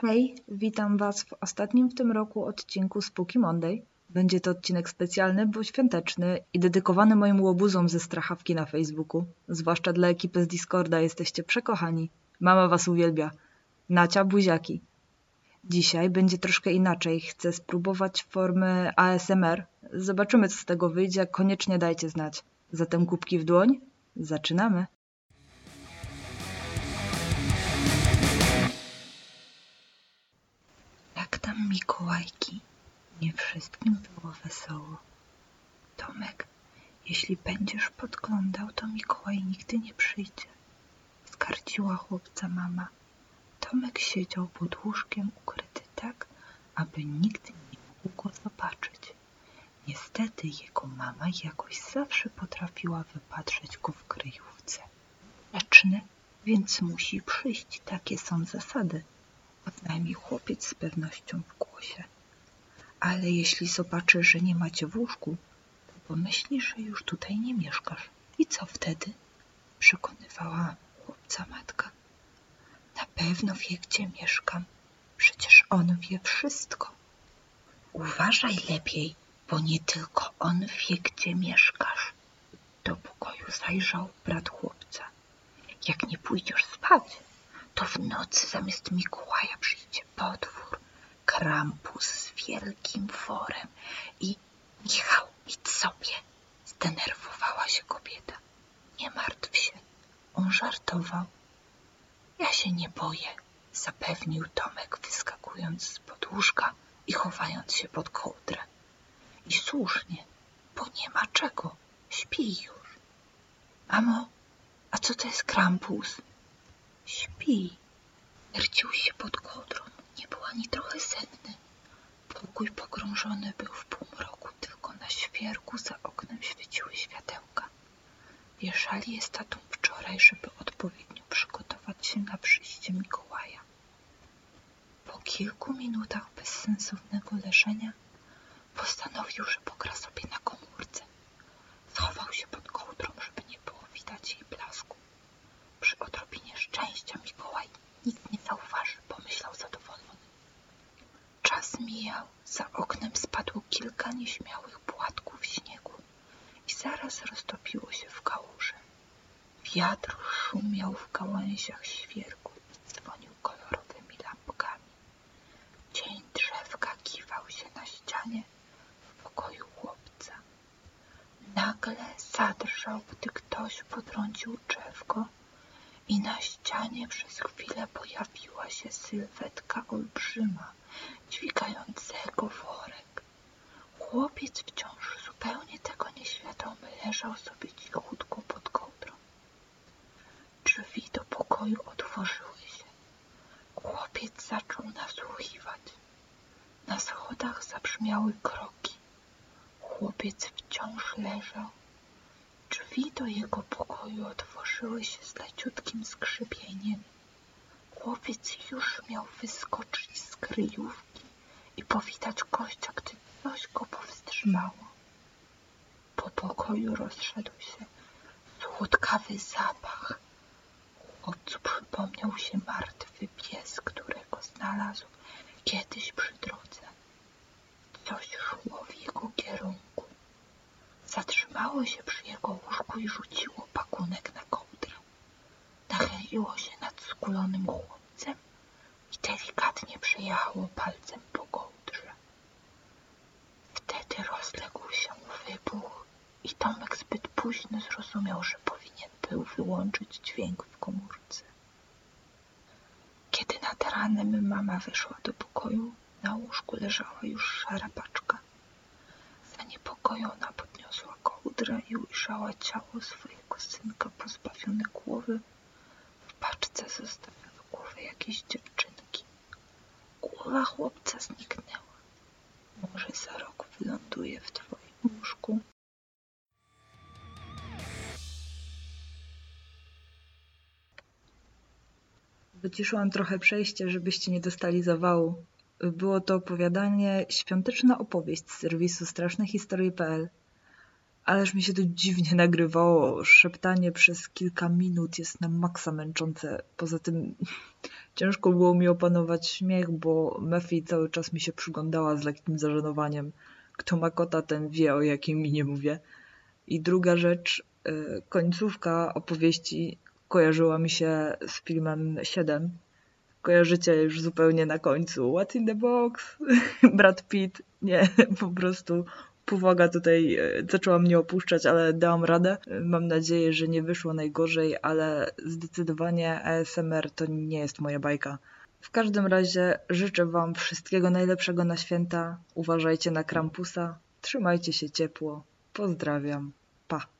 Hej, witam Was w ostatnim w tym roku odcinku Spooky Monday. Będzie to odcinek specjalny, bo świąteczny i dedykowany moim łobuzom ze strachawki na Facebooku. Zwłaszcza dla ekipy z Discorda jesteście przekochani. Mama Was uwielbia. Nacia buziaki. Dzisiaj będzie troszkę inaczej. Chcę spróbować formy ASMR. Zobaczymy, co z tego wyjdzie. Koniecznie dajcie znać. Zatem kubki w dłoń. Zaczynamy. Mikołajki? Nie wszystkim było wesoło. Tomek, jeśli będziesz podglądał, to Mikołaj nigdy nie przyjdzie. Skarciła chłopca mama. Tomek siedział pod łóżkiem ukryty tak, aby nikt nie mógł go zobaczyć. Niestety jego mama jakoś zawsze potrafiła wypatrzeć go w kryjówce. Leczny, więc musi przyjść, takie są zasady. Oznajmił chłopiec z pewnością w głosie. Ale jeśli zobaczy, że nie macie w łóżku, to pomyśli, że już tutaj nie mieszkasz. I co wtedy? Przekonywała chłopca matka. Na pewno wie, gdzie mieszkam. Przecież on wie wszystko. Uważaj lepiej, bo nie tylko on wie, gdzie mieszkasz. Do pokoju zajrzał brat chłopca. Jak nie pójdziesz spać, to w nocy zamiast Mikołaja przyjdzie potwór, Krampus z wielkim worem i Michał, idź sobie. Zdenerwowała się kobieta. Nie martw się, on żartował. Ja się nie boję, zapewnił Tomek, wyskakując z łóżka i chowając się pod kołdrę. I słusznie, bo nie ma czego, śpi już. Mamo, a co to jest Krampus? Śpi. Wiercił się pod kołdrą, nie był ani trochę senny. Pokój pogrążony był w półmroku, tylko na świerku za oknem świeciły światełka. Wieszali je tatą wczoraj, żeby odpowiednio przygotować się na przyjście Mikołaja. Po kilku minutach bezsensownego leżenia postanowił, że pogra sobie na komórce. Schował się pod kołdrą, żeby nie było widać jej blasku. Przy odrobinie szczęścia Mikołaj nic nie zauważy, pomyślał zadowolony. Czas mijał, za oknem spadło kilka nieśmiałych płatków śniegu i zaraz roztopiło się w kałuży. Wiatr szumiał w gałęziach świerku dzwonił kolorowymi lampkami. Cień drzewka kiwał się na ścianie w pokoju chłopca. Nagle zadrżał, gdy ktoś potrącił drzewko i na ścianie przez chwilę pojawiła się sylwetka olbrzyma, dźwigającego worek. Chłopiec wciąż zupełnie tego nieświadomy leżał sobie cichutko pod kołdrą. Drzwi do pokoju otworzyły się. Chłopiec zaczął nasłuchiwać. Na schodach zabrzmiały kroki. Chłopiec wciąż leżał. Drzwi do jego pokoju otworzyły się z leciutkim skrzypieniem. Chłopiec już miał wyskoczyć z kryjówki i powitać gościa, gdy coś go powstrzymało. Po pokoju rozszedł się słodkawy zapach. Chłopcu przypomniał się martwy pies, którego znalazł kiedyś przy drodze. Coś szło w jego kierunku. Zatrzymało się przy jego łóżku i rzuciło pakunek na kołdrę. Nachyliło się nad skulonym chłopcem i delikatnie przejechało palcem po kołdrze. Wtedy rozległ się wybuch i Tomek zbyt późno zrozumiał, że powinien był wyłączyć dźwięk w komórce. Kiedy nad ranem mama weszła do pokoju, na łóżku leżała już szara paczka. Zaniepokojona podniosła kołdrę i ujrzała ciało swojego synka pozbawione głowy. W paczce zostawiono głowę jakiejś dziewczynki. Głowa chłopca zniknęła. Może za rok wyląduje w twoim łóżku. Wyciszyłam trochę przejście, żebyście nie dostali zawału. Było to opowiadanie Świąteczna opowieść z serwisu strasznehistorie.pl. Ależ mi się to dziwnie nagrywało. Szeptanie przez kilka minut jest na maksa męczące. Poza tym Ciężko było mi opanować śmiech, bo Mefi cały czas mi się przyglądała z lekkim zażenowaniem. Kto ma kota, ten wie, o jakim mi nie mówię. I druga rzecz, y, końcówka opowieści kojarzyła mi się z filmem 7. Kojarzycie już zupełnie na końcu. What's in the box? Brad Pitt. Nie, po prostu powaga tutaj e, zaczęła mnie opuszczać, ale dałam radę. Mam nadzieję, że nie wyszło najgorzej, ale zdecydowanie ASMR to nie jest moja bajka. W każdym razie życzę Wam wszystkiego najlepszego na święta. Uważajcie na Krampusa. Trzymajcie się ciepło. Pozdrawiam. Pa.